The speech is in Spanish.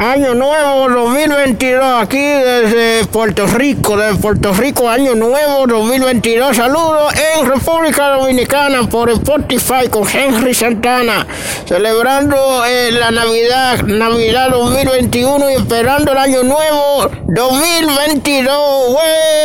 Año Nuevo 2022, aquí desde Puerto Rico, de Puerto Rico, Año Nuevo 2022. Saludos en República Dominicana por Spotify con Henry Santana, celebrando eh, la Navidad, Navidad 2021 y esperando el Año Nuevo 2022. ¡Wey!